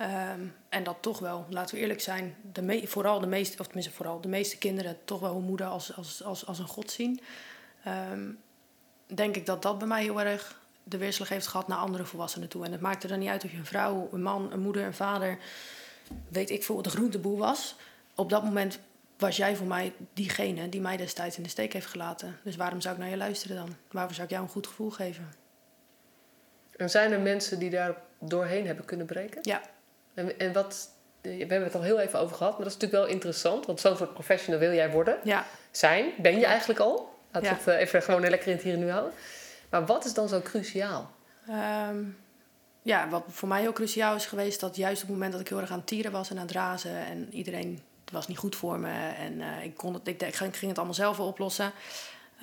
Um, en dat toch wel, laten we eerlijk zijn, de vooral de meeste, of tenminste vooral de meeste kinderen toch wel hun moeder als, als, als, als een god zien. Um, denk ik dat dat bij mij heel erg de weerslag heeft gehad naar andere volwassenen toe. En het maakt er dan niet uit of je een vrouw, een man, een moeder, een vader, weet ik veel, de groenteboer was. Op dat moment was jij voor mij diegene die mij destijds in de steek heeft gelaten. Dus waarom zou ik naar je luisteren dan? Waarom zou ik jou een goed gevoel geven? En zijn er mensen die daar doorheen hebben kunnen breken? Ja, en, en wat, we hebben het al heel even over gehad, maar dat is natuurlijk wel interessant, want zo'n soort professional wil jij worden. Ja. Zijn, ben je eigenlijk al. Laten we het even gewoon lekker in het hier en nu houden. Maar wat is dan zo cruciaal? Um, ja, wat voor mij heel cruciaal is geweest, dat juist op het moment dat ik heel erg aan het tieren was en aan het razen en iedereen was niet goed voor me en uh, ik, kon het, ik, ging het allemaal zelf oplossen.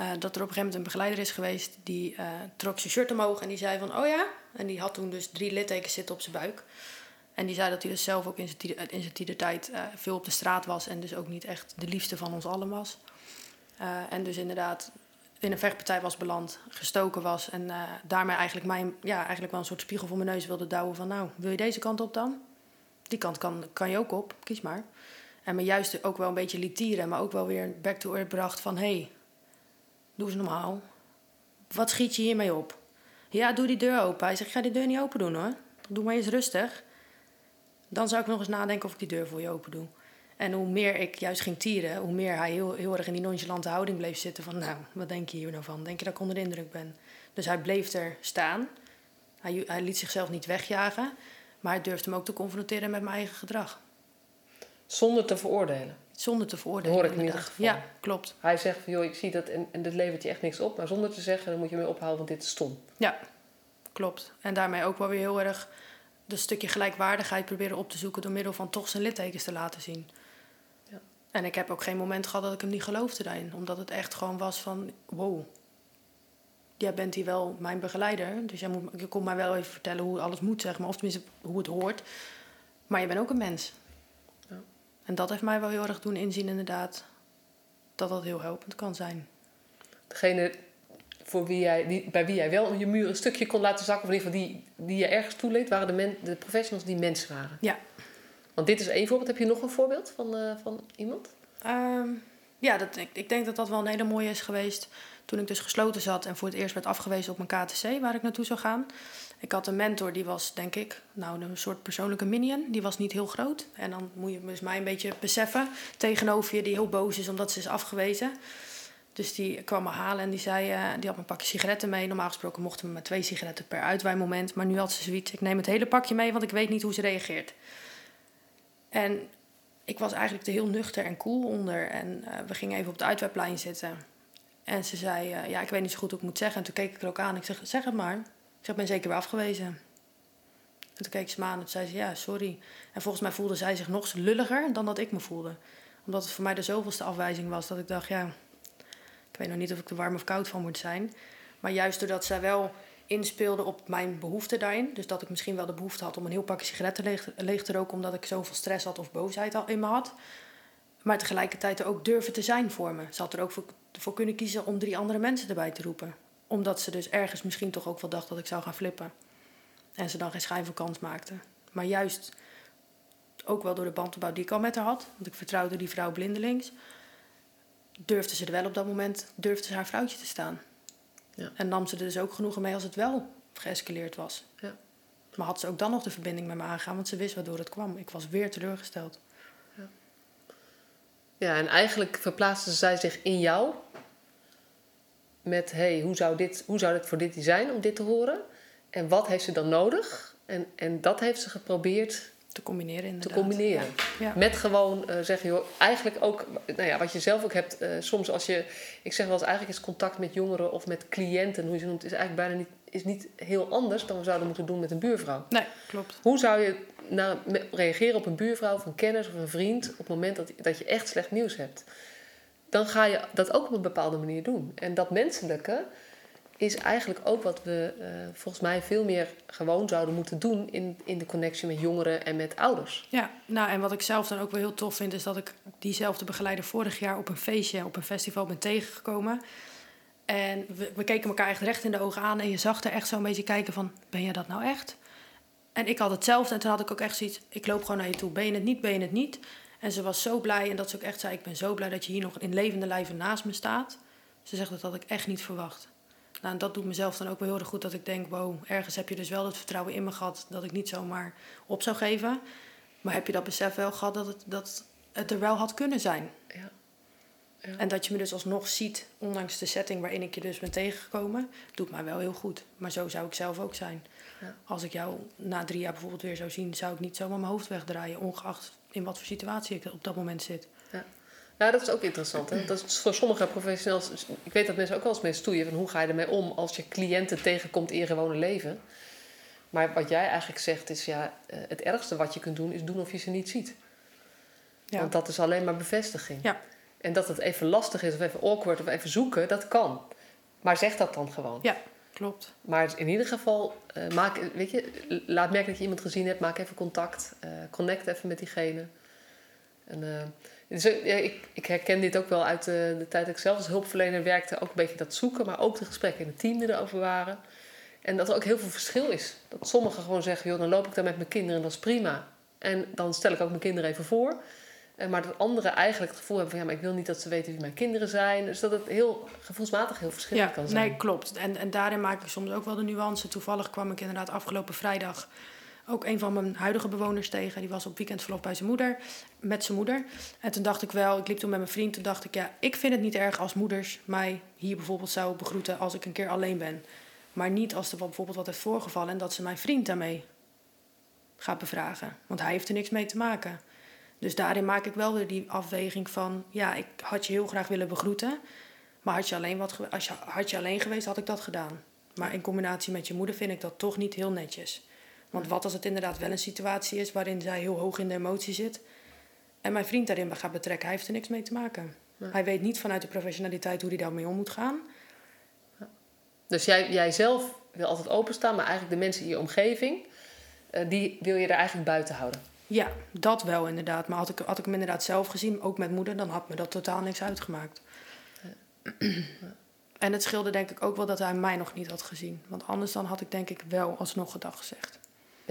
Uh, dat er op een gegeven moment een begeleider is geweest die uh, trok zijn shirt omhoog en die zei van, oh ja? En die had toen dus drie littekens zitten op zijn buik. En die zei dat hij dus zelf ook in zijn, tienertijd uh, veel op de straat was en dus ook niet echt de liefste van ons allen was. En dus inderdaad in een vechtpartij was beland, gestoken was en uh, daarmee eigenlijk, mijn, ja, eigenlijk wel een soort spiegel voor mijn neus wilde douwen van nou, wil je deze kant op dan? Die kant kan, kan je ook op, kies maar. En me juist ook wel een beetje liet tieren, maar ook wel weer back to earth bracht van hé, hey, doe eens normaal. Wat schiet je hiermee op? Ja, doe die deur open. Hij zegt, ga die deur niet open doen hoor. Doe maar eens rustig. Dan zou ik nog eens nadenken of ik die deur voor je open doe. En hoe meer ik juist ging tieren, hoe meer hij heel, heel erg in die nonchalante houding bleef zitten. Van, nou, wat denk je hier nou van? Denk je dat ik onder de indruk ben? Dus hij bleef er staan. Hij, hij liet zichzelf niet wegjagen. Maar hij durfde me ook te confronteren met mijn eigen gedrag. Zonder te veroordelen. Zonder te veroordelen. Dat hoor ik in ieder geval. Ja, klopt. Hij zegt van, joh, ik zie dat en, en dit levert je echt niks op. Maar zonder te zeggen, dan moet je mee ophouden, want dit is stom. Ja, klopt. En daarmee ook wel weer heel erg dat stukje gelijkwaardigheid proberen op te zoeken door middel van toch zijn littekens te laten zien. En ik heb ook geen moment gehad dat ik hem niet geloofde daarin. Omdat het echt gewoon was van, wow, jij bent hier wel mijn begeleider. Dus jij moet, je komt mij wel even vertellen hoe alles moet, zeg maar. Of tenminste, hoe het hoort. Maar je bent ook een mens. Ja. En dat heeft mij wel heel erg doen inzien inderdaad dat dat heel helpend kan zijn. Degene voor wie jij, die, bij wie jij wel je muur een stukje kon laten zakken, of in ieder geval die, die je ergens toeleed, waren de, men, de professionals die mensen waren. Ja. Want dit is één voorbeeld. Heb je nog een voorbeeld van, uh, van iemand? Um, ja, dat, ik, ik denk dat dat wel een hele mooie is geweest. Toen ik dus gesloten zat en voor het eerst werd afgewezen op mijn KTC, waar ik naartoe zou gaan. Ik had een mentor, die was denk ik nou, een soort persoonlijke minion. Die was niet heel groot. En dan moet je dus mij een beetje beseffen tegenover je die heel boos is omdat ze is afgewezen. Dus die kwam me halen en die zei, uh, die had een pakje sigaretten mee. Normaal gesproken mochten we maar twee sigaretten per uitwijmoment. Maar nu had ze zoiets, ik neem het hele pakje mee, want ik weet niet hoe ze reageert. En ik was eigenlijk er heel nuchter en cool onder. En uh, we gingen even op het uitwijplein zitten. En ze zei, uh, ja, ik weet niet zo goed hoe ik moet zeggen. En toen keek ik er ook aan. Ik zeg, zeg het maar. Ik zeg, ik ben zeker weer afgewezen. En toen keek ze me aan en zei ze, ja, sorry. En volgens mij voelde zij zich nog lulliger dan dat ik me voelde. Omdat het voor mij de zoveelste afwijzing was. Dat ik dacht, ja, weet nog niet of ik er warm of koud van moet zijn. Maar juist doordat zij wel inspeelde op mijn behoefte daarin. Dus dat ik misschien wel de behoefte had om een heel pakje sigaretten leeg, leeg te roken. Omdat ik zoveel stress had of boosheid al in me had. Maar tegelijkertijd er ook durven te zijn voor me. Ze had er ook voor, voor kunnen kiezen om drie andere mensen erbij te roepen. Omdat ze dus ergens misschien toch ook wel dacht dat ik zou gaan flippen. En ze dan geen schijn van kans maakte. Maar juist ook wel door de bandopbouw die ik al met haar had. Want ik vertrouwde die vrouw blindelings durfde ze er wel op dat moment, durfde ze haar vrouwtje te staan. Ja. En nam ze er dus ook genoegen mee als het wel geëscaleerd was. Ja. Maar had ze ook dan nog de verbinding met me aangaan, want ze wist waardoor het kwam. Ik was weer teleurgesteld. Ja, ja en eigenlijk verplaatste zij zich in jou met: hey, hoe zou, dit, hoe zou het voor dit zijn om dit te horen? En wat heeft ze dan nodig? En, en dat heeft ze geprobeerd te combineren inderdaad. Te combineren. Ja. Met gewoon uh, zeggen, joh, eigenlijk ook, nou ja, wat je zelf ook hebt, uh, soms als je, ik zeg wel eens, eigenlijk is contact met jongeren of met cliënten, hoe je ze noemt, is eigenlijk bijna niet, is niet heel anders dan we zouden moeten doen met een buurvrouw. Nee, klopt. Hoe zou je nou, reageren op een buurvrouw of een kennis of een vriend op het moment dat, dat je echt slecht nieuws hebt? Dan ga je dat ook op een bepaalde manier doen. En dat menselijke, is eigenlijk ook wat we uh, volgens mij veel meer gewoon zouden moeten doen in, in de connectie met jongeren en met ouders. Ja, nou en wat ik zelf dan ook wel heel tof vind, is dat ik diezelfde begeleider vorig jaar op een feestje, op een festival ben tegengekomen. En we, we keken elkaar echt recht in de ogen aan en je zag er echt zo'n beetje kijken van, ben je dat nou echt? En ik had hetzelfde en toen had ik ook echt zoiets, ik loop gewoon naar je toe, ben je het niet, ben je het niet? En ze was zo blij en dat ze ook echt zei, ik ben zo blij dat je hier nog in levende lijven naast me staat. Ze zegt, dat had ik echt niet verwacht. Nou, en dat doet mezelf dan ook wel heel erg goed dat ik denk, wow, ergens heb je dus wel het vertrouwen in me gehad dat ik niet zomaar op zou geven. Maar heb je dat besef wel gehad dat het, dat het er wel had kunnen zijn? Ja. ja. En dat je me dus alsnog ziet, ondanks de setting waarin ik je dus ben tegengekomen, doet mij wel heel goed. Maar zo zou ik zelf ook zijn. Ja. Als ik jou na drie jaar bijvoorbeeld weer zou zien, zou ik niet zomaar mijn hoofd wegdraaien, ongeacht in wat voor situatie ik op dat moment zit. Ja. Ja, dat is ook interessant. Hè? Dat is voor sommige professionals. Ik weet dat mensen ook wel eens mee stoeien van hoe ga je ermee om als je cliënten tegenkomt in je gewone leven. Maar wat jij eigenlijk zegt is ja, eh, het ergste wat je kunt doen is doen of je ze niet ziet. Ja. Want dat is alleen maar bevestiging. Ja. En dat het even lastig is of even awkward of even zoeken, dat kan. Maar zeg dat dan gewoon. Ja, klopt. Maar in ieder geval, uh, maak, weet je, laat merken dat je iemand gezien hebt. Maak even contact. Uh, connect even met diegene. En, dus, ja, ik, ik, herken dit ook wel uit de, de, tijd dat ik zelf als hulpverlener werkte. Ook een beetje dat zoeken, maar ook de gesprekken in het team die erover waren. En dat er ook heel veel verschil is. Dat sommigen gewoon zeggen, joh, dan loop ik daar met mijn kinderen en dat is prima. En dan stel ik ook mijn kinderen even voor. Maar dat anderen eigenlijk het gevoel hebben van ja, maar ik wil niet dat ze weten wie mijn kinderen zijn. Dus dat het heel gevoelsmatig heel verschillend kan zijn. Nee, klopt. En, en daarin maak ik soms ook wel de nuance. Toevallig kwam ik inderdaad afgelopen vrijdag ook een van mijn huidige bewoners tegen. Die was op weekendverlof bij zijn moeder, met zijn moeder. En toen dacht ik wel, ik liep toen met mijn vriend, toen dacht ik, ja, ik vind het niet erg als moeders mij hier bijvoorbeeld zouden begroeten als ik een keer alleen ben. Maar niet als er bijvoorbeeld wat heeft voorgevallen en dat ze mijn vriend daarmee gaat bevragen. Want hij heeft er niks mee te maken. Dus daarin maak ik wel weer die afweging van, ja, ik had je heel graag willen begroeten. Maar had je alleen, wat, als je, had je alleen geweest, had ik dat gedaan. Maar in combinatie met je moeder vind ik dat toch niet heel netjes. Want wat als het inderdaad wel een situatie is waarin zij heel hoog in de emotie zit. En mijn vriend daarin gaat betrekken, hij heeft er niks mee te maken. Hij weet niet vanuit de professionaliteit hoe hij daarmee om moet gaan. Dus jij, jij zelf wil altijd openstaan, maar eigenlijk de mensen in je omgeving, uh, die wil je er eigenlijk buiten houden. Ja, dat wel inderdaad. Maar had ik, had ik hem inderdaad zelf gezien, ook met moeder, dan had me dat totaal niks uitgemaakt. Ja. En het scheelde denk ik ook wel dat hij mij nog niet had gezien. Want anders dan had ik denk ik wel alsnog gedag gezegd.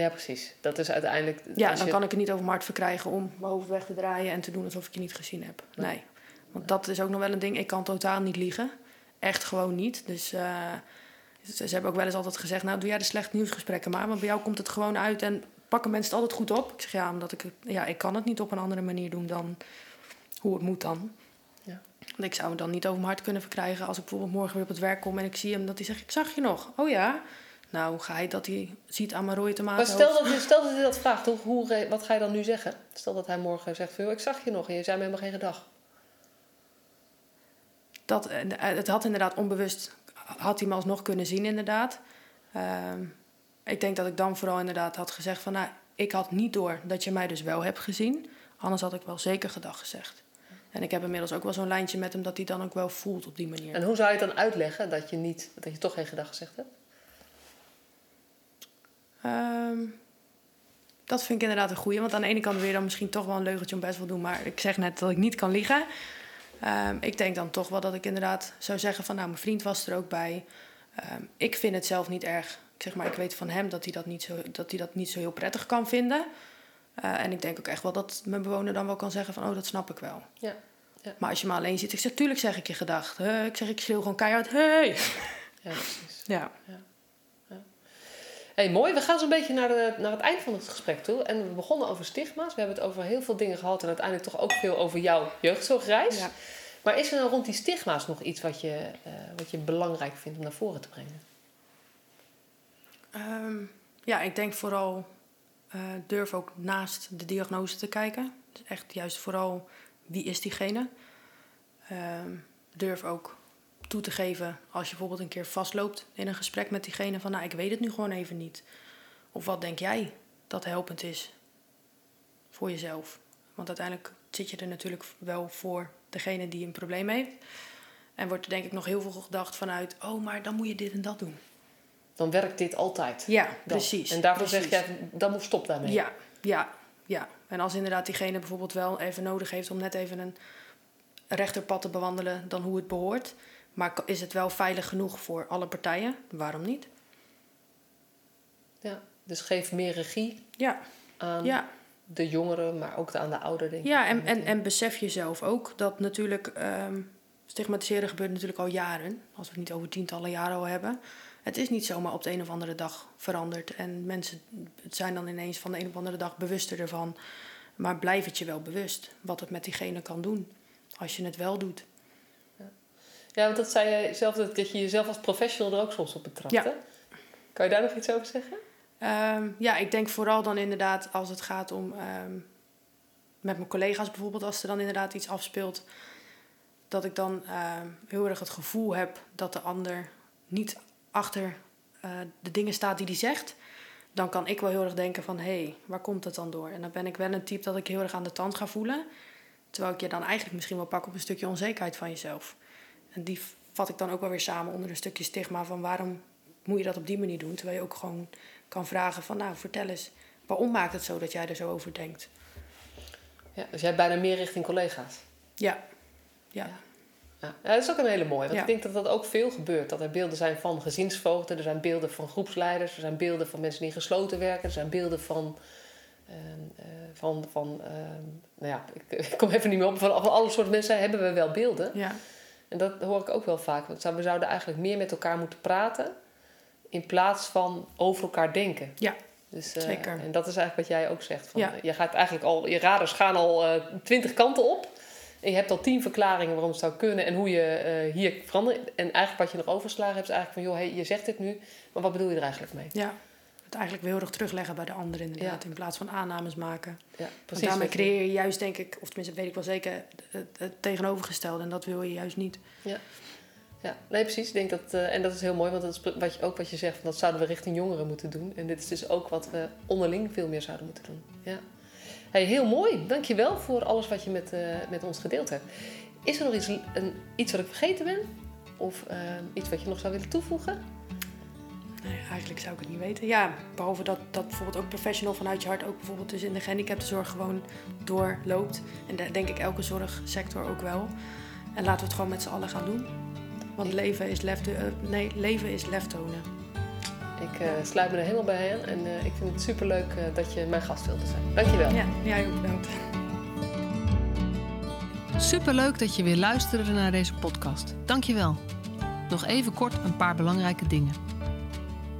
Ja, precies. Dat is uiteindelijk... Ja, dan kan ik het niet over mijn hart verkrijgen om mijn hoofd weg te draaien... en te doen alsof ik je niet gezien heb. Nee. Want dat is ook nog wel een ding. Ik kan totaal niet liegen. Echt gewoon niet. Dus uh, ze hebben ook wel eens altijd gezegd... nou, doe jij de slechte nieuwsgesprekken maar. Want bij jou komt het gewoon uit en pakken mensen het altijd goed op. Ik zeg ja, omdat ik... Ja, ik kan het niet op een andere manier doen dan hoe het moet dan. Ja. Want ik zou het dan niet over mijn hart kunnen verkrijgen... als ik bijvoorbeeld morgen weer op het werk kom en ik zie hem... dat hij zegt, ik zag je nog. Oh ja... Nou, ga je dat hij ziet aan mijn rode tomaten? Maar stel dat, stel dat hij dat vraagt, hoe, hoe, wat ga je dan nu zeggen? Stel dat hij morgen zegt, ik zag je nog en je zei me helemaal geen gedag. Dat, eh, het had inderdaad onbewust, had hij me alsnog kunnen zien inderdaad. Uh, ik denk dat ik dan vooral inderdaad had gezegd van, nou, ik had niet door dat je mij dus wel hebt gezien. Anders had ik wel zeker gedag gezegd. En ik heb inmiddels ook wel zo'n lijntje met hem dat hij dan ook wel voelt op die manier. En hoe zou je het dan uitleggen dat je, niet, dat je toch geen gedag gezegd hebt? Um, dat vind ik inderdaad een goeie. Want aan de ene kant weer dan misschien toch wel een leugentje om best wel doen. Maar ik zeg net dat ik niet kan liegen. Um, ik denk dan toch wel dat ik inderdaad zou zeggen van... nou, mijn vriend was er ook bij. Um, ik vind het zelf niet erg. Ik zeg maar, ik weet van hem dat hij dat niet zo, dat, hij dat niet zo heel prettig kan vinden. Uh, en ik denk ook echt wel dat mijn bewoner dan wel kan zeggen van... oh, dat snap ik wel. Ja. ja. Maar als je maar alleen zit... Ik zeg, tuurlijk zeg ik je gedacht. Ik zeg, ik schreeuw gewoon keihard, hey! Ja, precies. ja. ja hey, mooi. We gaan zo'n beetje naar, de, naar het eind van het gesprek toe. En we begonnen over stigma's. We hebben het over heel veel dingen gehad. En uiteindelijk toch ook veel over jouw jeugdzorgreis. Ja. Maar is er nou rond die stigma's nog iets wat je, uh, wat je belangrijk vindt om naar voren te brengen? Um, ja, ik denk vooral uh, durf ook naast de diagnose te kijken. Dus echt juist vooral wie is diegene. Um, durf ook toe te geven als je bijvoorbeeld een keer vastloopt in een gesprek met diegene van nou ik weet het nu gewoon even niet. Of wat denk jij dat helpend is voor jezelf? Want uiteindelijk zit je er natuurlijk wel voor degene die een probleem heeft. En wordt er denk ik nog heel veel gedacht vanuit, oh maar dan moet je dit en dat doen. Dan werkt dit altijd. Ja, precies. En daarvoor precies. zeg je, dan moet stop daarmee. Ja, ja, ja. En als inderdaad diegene bijvoorbeeld wel even nodig heeft om net even een rechterpad te bewandelen dan hoe het behoort, maar is het wel veilig genoeg voor alle partijen? Waarom niet? Ja, dus geef meer regie ja. aan ja. de jongeren, maar ook aan de ouderen. Ja, en, en, en besef jezelf ook dat natuurlijk um, stigmatiseren gebeurt natuurlijk al jaren. Als we het niet over tientallen jaren al hebben. Het is niet zomaar op de een of andere dag veranderd. En mensen zijn dan ineens van de een of andere dag bewuster ervan. Maar blijf het je wel bewust wat het met diegene kan doen. Als je het wel doet. Ja, want dat zei je zelf, dat, je jezelf als professional er ook soms op betrapt. Ja. Kan je daar nog iets over zeggen? Um, ja, ik denk vooral dan inderdaad als het gaat om um, met mijn collega's bijvoorbeeld, als er dan inderdaad iets afspeelt, dat ik dan um, heel erg het gevoel heb dat de ander niet achter uh, de dingen staat die hij zegt. Dan kan ik wel heel erg denken van, hé, hey, waar komt het dan door? En dan ben ik wel een type dat ik heel erg aan de tand ga voelen. Terwijl ik je dan eigenlijk misschien wel pak op een stukje onzekerheid van jezelf. En die vat ik dan ook wel weer samen onder een stukje stigma van waarom moet je dat op die manier doen? Terwijl je ook gewoon kan vragen van nou vertel eens, waarom maakt het zo dat jij er zo over denkt? Ja, dus jij hebt bijna meer richting collega's? Ja. Ja. ja. ja. dat is ook een hele mooie. Want ik denk dat dat ook veel gebeurt. Dat er beelden zijn van gezinsvoogden, er zijn beelden van groepsleiders, er zijn beelden van mensen die gesloten werken, er zijn beelden van uh, van, van uh, nou ja, ik, ik, kom even niet meer op. Van, van alle soorten mensen hebben we wel beelden. Ja. En dat hoor ik ook wel vaak. We zouden eigenlijk meer met elkaar moeten praten in plaats van over elkaar denken. Ja, Dus, eh, Zeker. En dat is eigenlijk wat jij ook zegt. Van, Ja. Je gaat eigenlijk al, je radars gaan al eh, twintig kanten op. En je hebt al tien verklaringen waarom het zou kunnen en hoe je eh, hier verandert. En eigenlijk wat je nog overslagen hebt, is eigenlijk van, joh, hey, je zegt dit nu, maar wat bedoel je er eigenlijk mee? Ja, het eigenlijk weer heel erg terugleggen bij de ander inderdaad. In plaats van aannames maken. Ja, Want daarmee creëer je juist, denk ik, of tenminste weet ik wel zeker, het, het tegenovergestelde. En dat wil je juist niet. Ja, nee, precies. Ik denk dat, eh, en dat is heel mooi, want dat is wat je, ook wat je zegt, van dat zouden we richting jongeren moeten doen. En dit is dus ook wat we onderling veel meer zouden moeten doen. Ja. Hey, heel mooi. Dankjewel voor alles wat je met, eh, met ons gedeeld hebt. Is er nog iets, een, iets wat ik vergeten ben? Of eh, iets wat je nog zou willen toevoegen? Nee, eigenlijk zou ik het niet weten. Ja, behalve dat, dat bijvoorbeeld ook professional vanuit je hart ook bijvoorbeeld dus in de gehandicaptenzorg gewoon doorloopt. En daar denk ik elke zorgsector ook wel. En laten we het gewoon met z'n allen gaan doen. Want leven is lef, eh, nee, leven is lef tonen. Ik eh, sluit me er helemaal bij aan en eh, ik vind het superleuk eh, dat je mijn gast wilde zijn. Dankjewel. Ja, jij ook bedankt. Superleuk dat je weer luisterde naar deze podcast. Dankjewel. Nog even kort een paar belangrijke dingen.